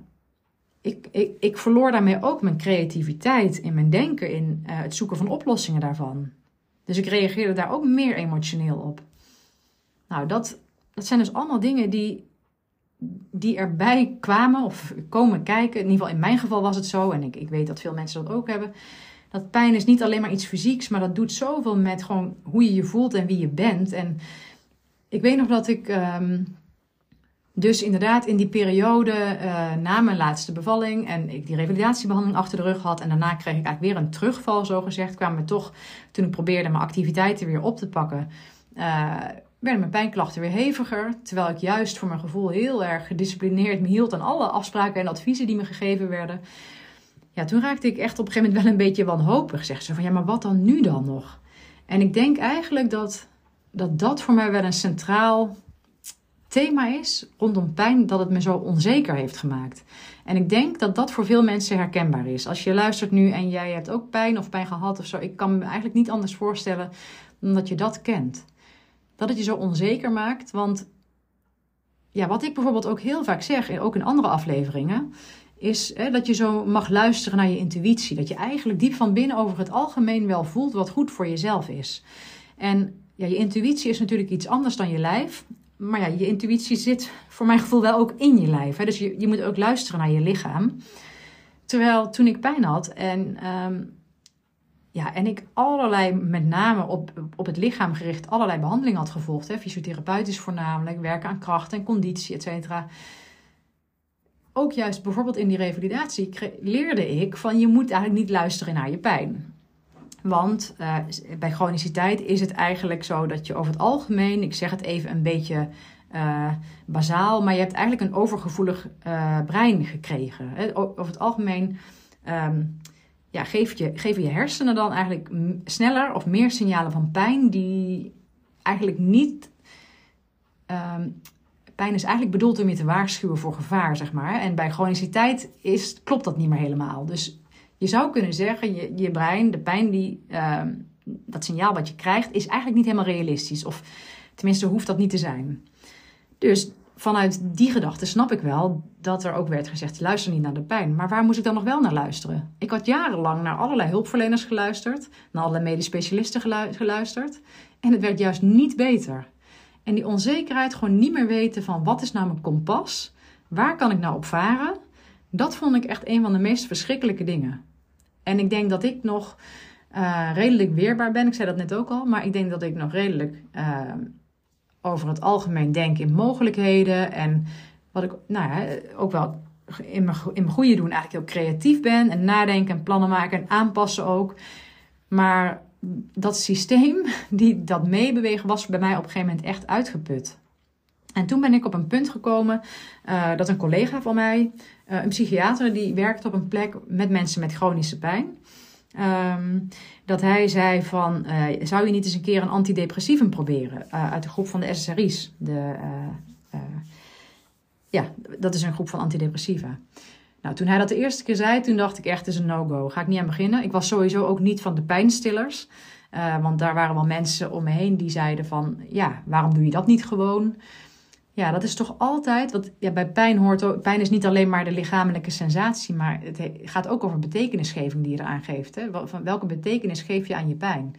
ik, ik, ik verloor daarmee ook mijn creativiteit in mijn denken, in uh, het zoeken van oplossingen daarvan. Dus ik reageerde daar ook meer emotioneel op. Nou, dat, dat zijn dus allemaal dingen die die erbij kwamen of komen kijken. In ieder geval in mijn geval was het zo. En ik, ik weet dat veel mensen dat ook hebben. Dat pijn is niet alleen maar iets fysieks, maar dat doet zoveel met gewoon hoe je je voelt en wie je bent. En ik weet nog dat ik um, dus inderdaad in die periode uh, na mijn laatste bevalling en ik die revalidatiebehandeling achter de rug had. En daarna kreeg ik eigenlijk weer een terugval, zo gezegd. Kwamen toch, toen ik probeerde mijn activiteiten weer op te pakken, uh, werden mijn pijnklachten weer heviger. Terwijl ik juist voor mijn gevoel heel erg gedisciplineerd me hield aan alle afspraken en adviezen die me gegeven werden. Ja, toen raakte ik echt op een gegeven moment wel een beetje wanhopig. Zeg ze van ja, maar wat dan nu dan nog? En ik denk eigenlijk dat dat, dat voor mij wel een centraal thema is rondom pijn, dat het me zo onzeker heeft gemaakt. En ik denk dat dat voor veel mensen herkenbaar is. Als je luistert nu en jij hebt ook pijn of pijn gehad of zo, ik kan me eigenlijk niet anders voorstellen dan dat je dat kent dat het je zo onzeker maakt. Want ja, wat ik bijvoorbeeld ook heel vaak zeg, ook in andere afleveringen, is hè, dat je zo mag luisteren naar je intuïtie. Dat je eigenlijk diep van binnen over het algemeen wel voelt wat goed voor jezelf is. En ja, je intuïtie is natuurlijk iets anders dan je lijf. Maar ja, je intuïtie zit voor mijn gevoel wel ook in je lijf. Hè? Dus je, je moet ook luisteren naar je lichaam. Terwijl toen ik pijn had en um, ja, en ik allerlei, met name op, op het lichaam gericht, allerlei behandelingen had gevolgd. Hè, fysiotherapeutisch voornamelijk, werken aan kracht en conditie, et cetera. Ook juist bijvoorbeeld in die revalidatie leerde ik van je moet eigenlijk niet luisteren naar je pijn. Want uh, bij chroniciteit is het eigenlijk zo dat je over het algemeen, ik zeg het even een beetje uh, bazaal, maar je hebt eigenlijk een overgevoelig uh, brein gekregen. Over het algemeen um, ja, je, geven je hersenen dan eigenlijk sneller of meer signalen van pijn die eigenlijk niet. Um, pijn is eigenlijk bedoeld om je te waarschuwen voor gevaar, zeg maar. En bij chroniciteit is, klopt dat niet meer helemaal. Dus je zou kunnen zeggen, je, je brein, de pijn die, uh, dat signaal wat je krijgt, is eigenlijk niet helemaal realistisch. Of tenminste hoeft dat niet te zijn. Dus vanuit die gedachte snap ik wel dat er ook werd gezegd: luister niet naar de pijn. Maar waar moest ik dan nog wel naar luisteren? Ik had jarenlang naar allerlei hulpverleners geluisterd, naar allerlei medisch specialisten geluisterd. En het werd juist niet beter. En die onzekerheid, gewoon niet meer weten van wat is nou mijn kompas? Waar kan ik nou op varen? Dat vond ik echt een van de meest verschrikkelijke dingen. En ik denk dat ik nog uh, redelijk weerbaar ben. Ik zei dat net ook al, maar ik denk dat ik nog redelijk uh, over het algemeen denk in mogelijkheden. En wat ik nou ja, ook wel in mijn, in mijn goede doen eigenlijk heel creatief ben. En nadenken en plannen maken en aanpassen ook. Maar dat systeem die dat meebewegen was bij mij op een gegeven moment echt uitgeput. En toen ben ik op een punt gekomen uh, dat een collega van mij, uh, een psychiater, die werkt op een plek met mensen met chronische pijn. Um, dat hij zei van, uh, zou je niet eens een keer een antidepressivum proberen uit de groep van de SSRI's. De, ja, dat is een groep van antidepressiva. Nou, toen hij dat de eerste keer zei, toen dacht ik echt, het is een no-go. Ga ik niet aan beginnen. Ik was sowieso ook niet van de pijnstillers. Want daar waren wel mensen om me heen die zeiden van, ja, waarom doe je dat niet gewoon? Ja, dat is toch altijd, want ja, bij pijn hoort pijn is niet alleen maar de lichamelijke sensatie, maar het gaat ook over betekenisgeving die je eraan geeft. Hè? Van welke betekenis geef je aan je pijn?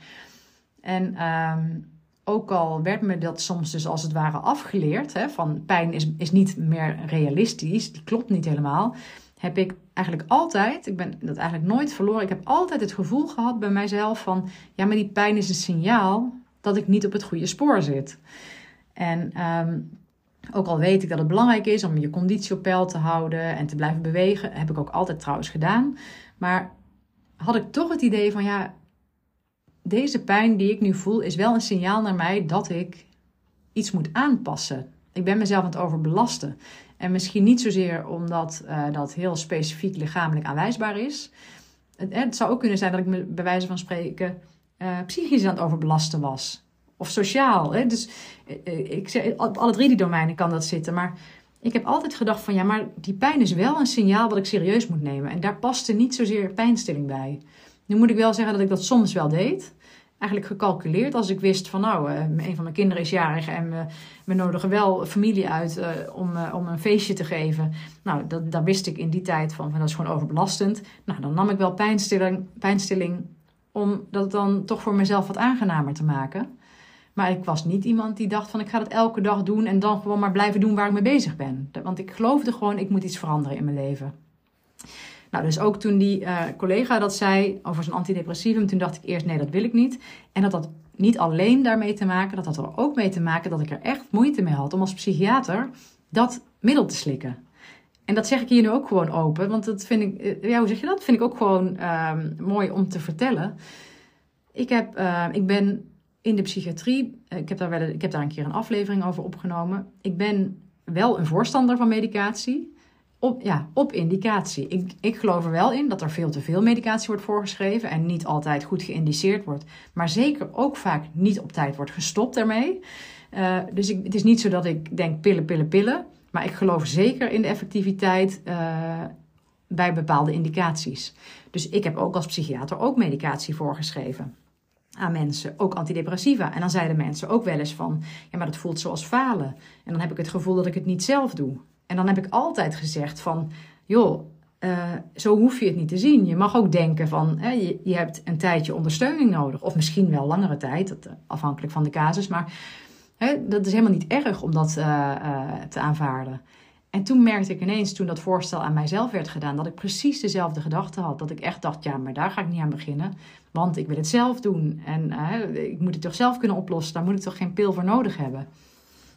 En um, ook al werd me dat soms dus als het ware afgeleerd, hè, van pijn is, is niet meer realistisch, die klopt niet helemaal, heb ik eigenlijk altijd, ik ben dat eigenlijk nooit verloren, ik heb altijd het gevoel gehad bij mijzelf van, ja, maar die pijn is een signaal dat ik niet op het goede spoor zit. En um, ook al weet ik dat het belangrijk is om je conditie op peil te houden en te blijven bewegen, heb ik ook altijd trouwens gedaan. Maar had ik toch het idee van ja, deze pijn die ik nu voel is wel een signaal naar mij dat ik iets moet aanpassen. Ik ben mezelf aan het overbelasten. En misschien niet zozeer omdat uh, dat heel specifiek lichamelijk aanwijsbaar is. Het, het, zou ook kunnen zijn dat ik me bij wijze van spreken uh, psychisch aan het overbelasten was. Of sociaal. Hè? Dus uh, ik zeg, op alle drie die domeinen kan dat zitten. Maar ik heb altijd gedacht van ja, maar die pijn is wel een signaal wat ik serieus moet nemen. En daar paste niet zozeer pijnstilling bij. Nu moet ik wel zeggen dat ik dat soms wel deed. Eigenlijk gecalculeerd als ik wist van nou, uh, een van mijn kinderen is jarig en we, nodigen wel familie uit om, om een feestje te geven. Nou, dat, dat wist ik in die tijd van, van dat is gewoon overbelastend. Nou, dan nam ik wel pijnstilling, pijnstilling om dat dan toch voor mezelf wat aangenamer te maken. Maar ik was niet iemand die dacht van ik ga dat elke dag doen en dan gewoon maar blijven doen waar ik mee bezig ben. Want ik geloofde gewoon, ik moet iets veranderen in mijn leven. Nou, dus ook toen die uh, collega dat zei over zijn antidepressivum, toen dacht ik eerst nee, dat wil ik niet. En dat had niet alleen daarmee te maken, dat had er ook mee te maken dat ik er echt moeite mee had om als psychiater dat middel te slikken. En dat zeg ik hier nu ook gewoon open, want dat vind ik, eh, ja, hoe zeg je dat? Vind ik ook gewoon uh, mooi om te vertellen. Ik, heb, uh, ik ben in de psychiatrie, ik heb, daar wel, ik heb daar een keer een aflevering over opgenomen. Ik ben wel een voorstander van medicatie op, ja, op indicatie. Ik, ik geloof er wel in dat er veel te veel medicatie wordt voorgeschreven en niet altijd goed geïndiceerd wordt, maar zeker ook vaak niet op tijd wordt gestopt daarmee. Uh, dus ik, het is niet zo dat ik denk pillen, pillen, pillen, maar ik geloof zeker in de effectiviteit uh, bij bepaalde indicaties. Dus ik heb ook als psychiater ook medicatie voorgeschreven aan mensen, ook antidepressiva. En dan zeiden mensen ook wel eens van, ja, maar dat voelt zoals falen. En dan heb ik het gevoel dat ik het niet zelf doe. En dan heb ik altijd gezegd van, joh, uh, zo hoef je het niet te zien. Je mag ook denken van, hè, je, je, hebt een tijdje ondersteuning nodig. Of misschien wel langere tijd, dat, eh, afhankelijk van de casus. Maar hè, dat is helemaal niet erg om dat te aanvaarden. En toen merkte ik ineens, toen dat voorstel aan mijzelf werd gedaan, dat ik precies dezelfde gedachte had. Dat ik echt dacht, ja, maar daar ga ik niet aan beginnen. Want ik wil het zelf doen. En ik moet het toch zelf kunnen oplossen. Daar moet ik toch geen pil voor nodig hebben.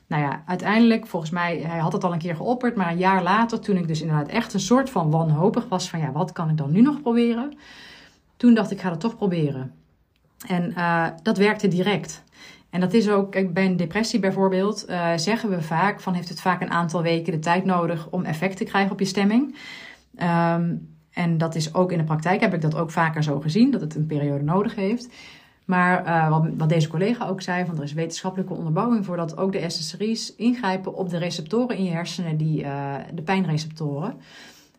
Nou ja, uiteindelijk, volgens mij, hij had het al een keer geopperd, maar een jaar later, toen ik dus inderdaad echt een soort van wanhopig was van, ja, wat kan ik dan nu nog proberen? Toen dacht ik, ga het toch proberen. En uh, dat werkte direct. En dat is ook, bij een depressie bijvoorbeeld, uh, zeggen we vaak van heeft het vaak een aantal weken de tijd nodig om effect te krijgen op je stemming. Um, en dat is ook in de praktijk, heb ik dat ook vaker zo gezien, dat het een periode nodig heeft. Maar uh, wat, wat, deze collega ook zei, van er is wetenschappelijke onderbouwing voor dat ook de SSRI's ingrijpen op de receptoren in je hersenen, die, uh, de pijnreceptoren.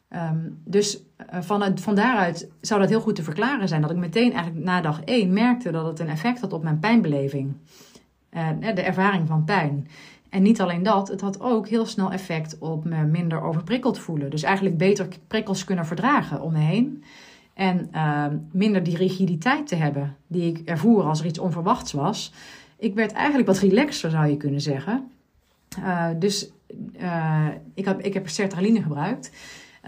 Um, dus uh, van, van daaruit zou dat heel goed te verklaren zijn. Dat ik meteen eigenlijk na dag één merkte dat het een effect had op mijn pijnbeleving. de ervaring van pijn. En niet alleen dat, het had ook heel snel effect op me minder overprikkeld voelen. Dus eigenlijk beter prikkels kunnen verdragen om me heen. En uh, minder die rigiditeit te hebben die ik ervoer als er iets onverwachts was. Ik werd eigenlijk wat relaxer, zou je kunnen zeggen. Uh, dus uh, ik, heb, ik heb sertraline gebruikt.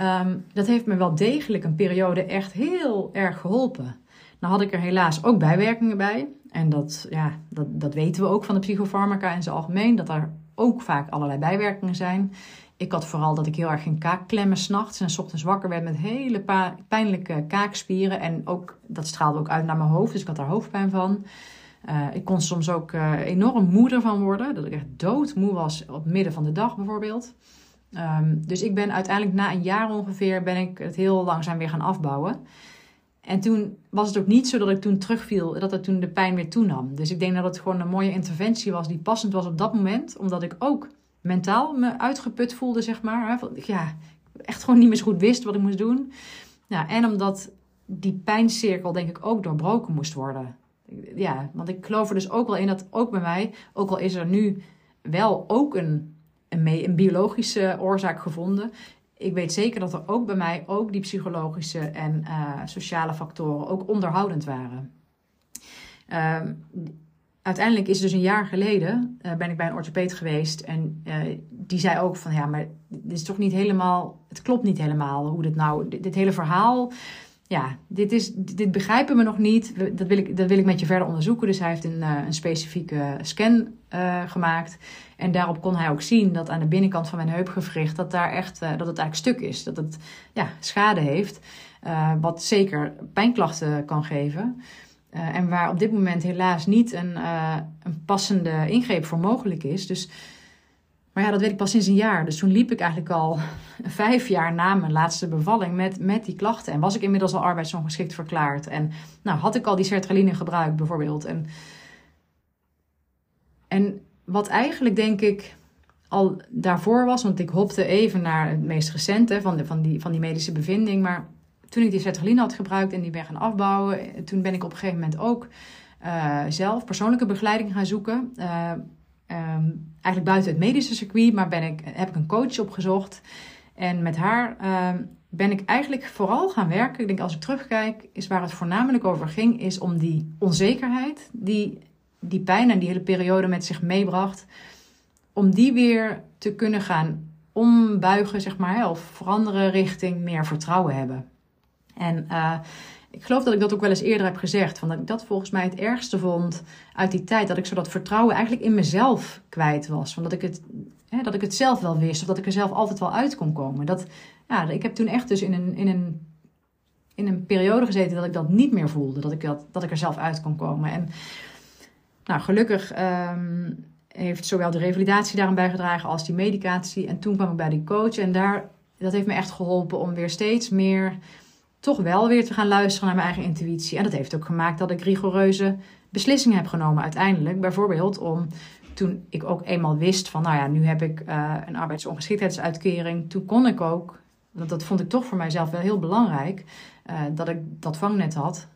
Um, dat heeft me wel degelijk een periode echt heel erg geholpen. Nou had ik er helaas ook bijwerkingen bij. En dat, ja, dat, dat weten we ook van de psychofarmaca in zijn algemeen, dat er ook vaak allerlei bijwerkingen zijn. Ik had vooral dat ik heel erg ging kaakklemmen s'nachts en s ochtends wakker werd met hele pijnlijke kaakspieren. En ook, dat straalde ook uit naar mijn hoofd, dus ik had daar hoofdpijn van. Uh, ik kon soms ook uh, enorm moe ervan worden, dat ik echt doodmoe was op midden van de dag bijvoorbeeld. Um, dus ik ben uiteindelijk na een jaar ongeveer ben ik het heel langzaam weer gaan afbouwen. En toen was het ook niet zo dat ik toen terugviel, dat het toen de pijn weer toenam. Dus ik denk dat het gewoon een mooie interventie was die passend was op dat moment. Omdat ik ook mentaal me uitgeput voelde, zeg maar. Ja, echt gewoon niet meer zo goed wist wat ik moest doen. Ja, en omdat die pijncirkel denk ik ook doorbroken moest worden. Ja, want ik geloof er dus ook wel in dat ook bij mij, ook al is er nu wel ook een, een, een biologische oorzaak gevonden, ik weet zeker dat er ook bij mij ook die psychologische en uh, sociale factoren ook onderhoudend waren. Uh, uiteindelijk is dus een jaar geleden uh, ben ik bij een orthopeed geweest en uh, die zei ook van ja, maar dit is toch niet helemaal, het klopt niet helemaal hoe dit nou, dit hele verhaal, ja, dit, is, dit begrijpen we nog niet. Dat wil, ik, dat wil ik met je verder onderzoeken. Dus hij heeft een, een specifieke scan gemaakt. En daarop kon hij ook zien dat aan de binnenkant van mijn heupgewricht dat daar echt dat het eigenlijk stuk is. Dat het ja, schade heeft. Wat zeker pijnklachten kan geven. En waar op dit moment helaas niet een, een passende ingreep voor mogelijk is. Dus, maar ja, dat weet ik pas sinds een jaar. Dus toen liep ik eigenlijk al vijf jaar na mijn laatste bevalling met, met die klachten. En was ik inmiddels al arbeidsongeschikt verklaard. En nou, had ik al die sertraline gebruikt bijvoorbeeld. En, en wat eigenlijk denk ik al daarvoor was, want ik hopte even naar het meest recente van, de, van, die, van die medische bevinding. Maar toen ik die sertraline had gebruikt en die ben gaan afbouwen, toen ben ik op een gegeven moment ook uh, zelf persoonlijke begeleiding gaan zoeken. Uh, um, eigenlijk buiten het medische circuit, maar ben ik, heb ik een coach opgezocht. En met haar uh, ben ik eigenlijk vooral gaan werken. Ik denk als ik terugkijk, is waar het voornamelijk over ging, is om die onzekerheid die die pijn en die hele periode met zich meebracht, om die weer te kunnen gaan ombuigen, zeg maar, of veranderen richting meer vertrouwen hebben. En uh, ik geloof dat ik dat ook wel eens eerder heb gezegd, van dat ik dat volgens mij het ergste vond uit die tijd, dat ik zo dat vertrouwen eigenlijk in mezelf kwijt was, van dat ik het, hè, dat ik het zelf wel wist, of dat ik er zelf altijd wel uit kon komen. Dat, ja, ik heb toen echt dus in een, in een in een periode gezeten dat ik dat niet meer voelde. Dat ik, dat, dat ik er zelf uit kon komen. En nou, gelukkig um, heeft zowel de revalidatie daaraan bijgedragen als die medicatie. En toen kwam ik bij die coach en daar, dat heeft me echt geholpen om weer steeds meer toch wel weer te gaan luisteren naar mijn eigen intuïtie. En dat heeft ook gemaakt dat ik rigoureuze beslissingen heb genomen uiteindelijk. Bijvoorbeeld om toen ik ook eenmaal wist van, nou ja, nu heb ik uh, een arbeidsongeschiktheidsuitkering. Toen kon ik ook, want dat vond ik toch voor mijzelf wel heel belangrijk, uh, dat ik dat vangnet had.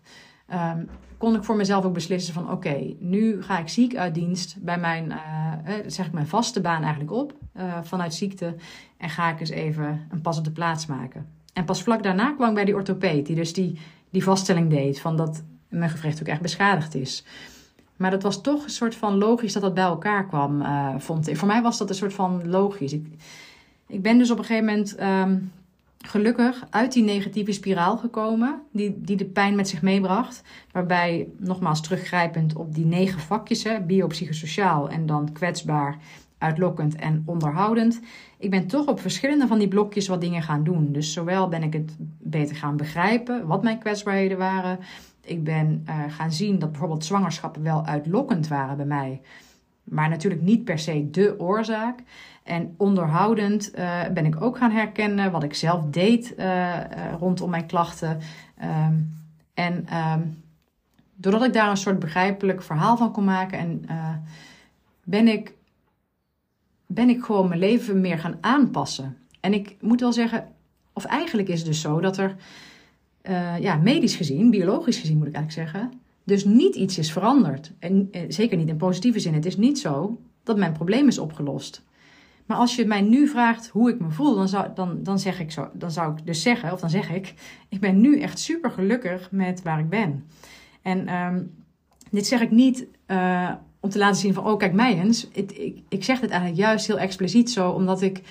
Um, kon ik voor mezelf ook beslissen van oké, nu ga ik ziek uit dienst bij mijn, uh, zeg ik mijn vaste baan eigenlijk op vanuit ziekte en ga ik eens even een pas op de plaats maken. En pas vlak daarna kwam ik bij die orthopeed die dus die, die vaststelling deed van dat mijn gewricht ook echt beschadigd is. Maar dat was toch een soort van logisch dat dat bij elkaar kwam, uh, vond ik. Voor mij was dat een soort van logisch. Ik, ik ben dus op een gegeven moment um, gelukkig uit die negatieve spiraal gekomen, die, die de pijn met zich meebracht. Waarbij, nogmaals teruggrijpend op die negen vakjes, hè, biopsychosociaal en dan kwetsbaar, uitlokkend en onderhoudend. Ik ben toch op verschillende van die blokjes wat dingen gaan doen. Dus zowel ben ik het beter gaan begrijpen, wat mijn kwetsbaarheden waren, Ik ben uh, gaan zien dat bijvoorbeeld zwangerschappen wel uitlokkend waren bij mij. Maar natuurlijk niet per se de oorzaak. En onderhoudend uh, ben ik ook gaan herkennen wat ik zelf deed uh, rondom mijn klachten. Um, en um, doordat ik daar een soort begrijpelijk verhaal van kon maken, en, ben, ik, ben ik gewoon mijn leven meer gaan aanpassen. En ik moet wel zeggen, of eigenlijk is het dus zo dat er, ja, medisch gezien, biologisch gezien moet ik eigenlijk zeggen, dus niet iets is veranderd. En zeker niet in positieve zin. Het is niet zo dat mijn probleem is opgelost. Maar als je mij nu vraagt hoe ik me voel, dan zou, dan, dan, zeg ik zo, dan zou ik dus zeggen, of dan zeg ik, ik ben nu echt super gelukkig met waar ik ben. En um, dit zeg ik niet uh, om te laten zien van, oh kijk mij eens. Ik, ik, ik zeg dit eigenlijk juist heel expliciet zo, omdat ik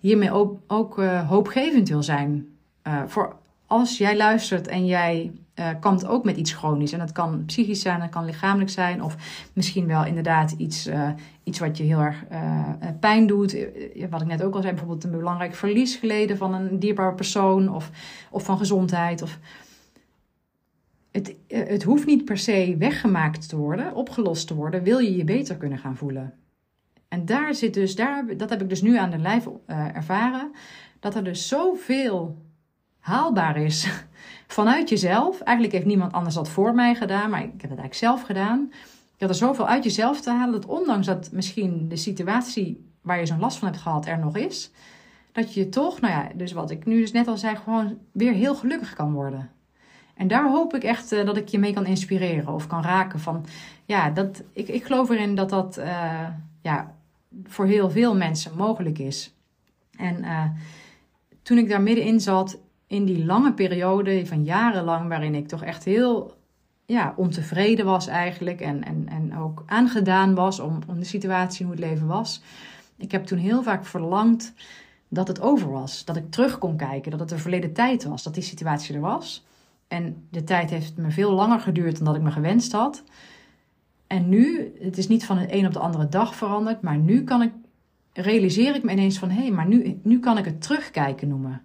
hiermee ook, ook uh, hoopgevend wil zijn. Uh, voor als jij luistert en jij uh, kampt ook met iets chronisch. En dat kan psychisch zijn, dat kan lichamelijk zijn. Of misschien wel inderdaad iets, iets wat je heel erg pijn doet. Wat ik net ook al zei, bijvoorbeeld een belangrijk verlies geleden van een dierbare persoon. Of, of van gezondheid. Of... Het, het hoeft niet per se weggemaakt te worden, opgelost te worden. Wil je je beter kunnen gaan voelen. En daar zit dus, daar, dat heb ik dus nu aan de lijf ervaren. Dat er dus zoveel haalbaar is vanuit jezelf. Eigenlijk heeft niemand anders dat voor mij gedaan, maar ik heb het eigenlijk zelf gedaan. Had er zoveel uit jezelf te halen dat ondanks dat misschien de situatie waar je zo'n last van hebt gehad er nog is, dat je toch, nou ja, dus wat ik nu dus net al zei, gewoon weer heel gelukkig kan worden. En daar hoop ik echt uh, dat ik je mee kan inspireren of kan raken van, ja, dat, ik, ik geloof erin dat dat uh, ja, voor heel veel mensen mogelijk is. En uh, toen ik daar middenin zat, in die lange periode van jarenlang, waarin ik toch echt heel ja, ontevreden was eigenlijk en, en, en ook aangedaan was om, om de situatie hoe het leven was. Ik heb toen heel vaak verlangd dat het over was. Dat ik terug kon kijken, dat het een verleden tijd was, dat die situatie er was. En de tijd heeft me veel langer geduurd dan dat ik me gewenst had. En nu, het is niet van de een op de andere dag veranderd, maar nu kan ik, realiseer ik me ineens van hé, hey, maar nu, nu kan ik het terugkijken noemen.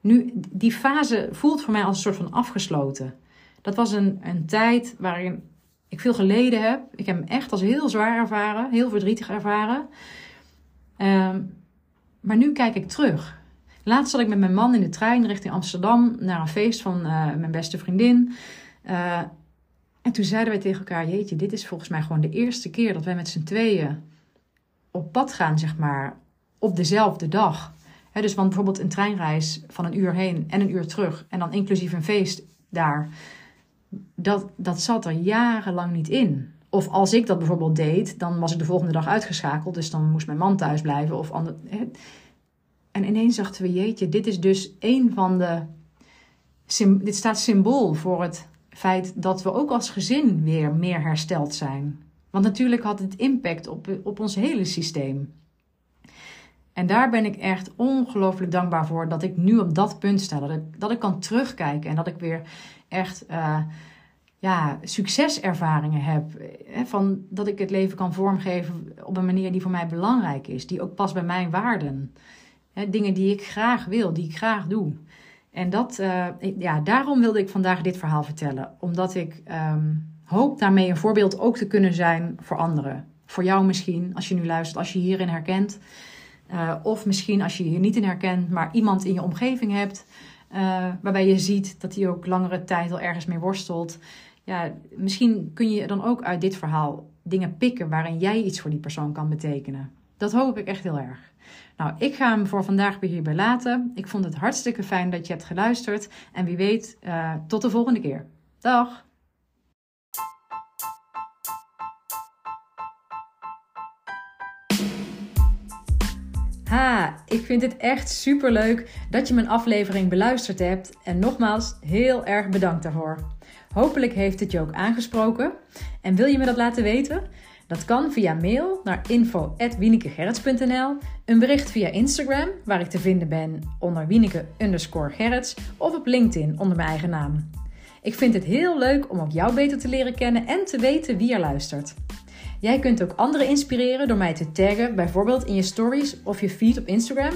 Nu, die fase voelt voor mij als een soort van afgesloten. Dat was een, een tijd waarin ik veel geleden heb. Ik heb hem echt als heel zwaar ervaren, heel verdrietig ervaren. Um, maar nu kijk ik terug. Laatst zat ik met mijn man in de trein richting Amsterdam naar een feest van uh, mijn beste vriendin. Uh, en toen zeiden wij tegen elkaar: Jeetje, dit is volgens mij gewoon de eerste keer dat wij met z'n tweeën op pad gaan, zeg maar, op dezelfde dag dus want bijvoorbeeld een treinreis van een uur heen en een uur terug en dan inclusief een feest daar, dat, dat zat er jarenlang niet in. Of als ik dat bijvoorbeeld deed, dan was ik de volgende dag uitgeschakeld, dus dan moest mijn man thuis blijven. Of ander, En ineens dachten we, jeetje, dit is dus een van de. Dit staat symbool voor het feit dat we ook als gezin weer meer hersteld zijn. Want natuurlijk had het impact op, op ons hele systeem. En daar ben ik echt ongelooflijk dankbaar voor dat ik nu op dat punt sta. Dat ik, dat ik kan terugkijken en dat ik weer echt uh, ja, succeservaringen heb. Hè, van dat ik het leven kan vormgeven op een manier die voor mij belangrijk is. Die ook past bij mijn waarden. Dingen die ik graag wil, die ik graag doe. En dat, uh, ja, daarom wilde ik vandaag dit verhaal vertellen. Omdat ik um, hoop daarmee een voorbeeld ook te kunnen zijn voor anderen. Voor jou misschien, als je nu luistert, als je hierin herkent. Uh, of misschien als je hier niet in herkent, maar iemand in je omgeving hebt. Uh, waarbij je ziet dat hij ook langere tijd al ergens mee worstelt. Ja, misschien kun je dan ook uit dit verhaal dingen pikken waarin jij iets voor die persoon kan betekenen. Dat hoop ik echt heel erg. Nou, ik ga hem voor vandaag weer hierbij laten. Ik vond het hartstikke fijn dat je hebt geluisterd. En wie weet, uh, tot de volgende keer. Dag! Ha, ik vind het echt super leuk dat je mijn aflevering beluisterd hebt. En nogmaals, heel erg bedankt daarvoor. Hopelijk heeft het je ook aangesproken. En wil je me dat laten weten? Dat kan via mail naar info.wienekegerrits.nl, een bericht via Instagram, waar ik te vinden ben onder wieneke underscore gerrits, of op LinkedIn onder mijn eigen naam. Ik vind het heel leuk om ook jou beter te leren kennen en te weten wie er luistert. Jij kunt ook anderen inspireren door mij te taggen, bijvoorbeeld in je stories of je feed op Instagram.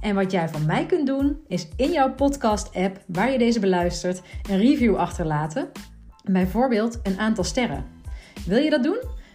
En wat jij van mij kunt doen, is in jouw podcast-app waar je deze beluistert een review achterlaten. Bijvoorbeeld een aantal sterren. Wil je dat doen?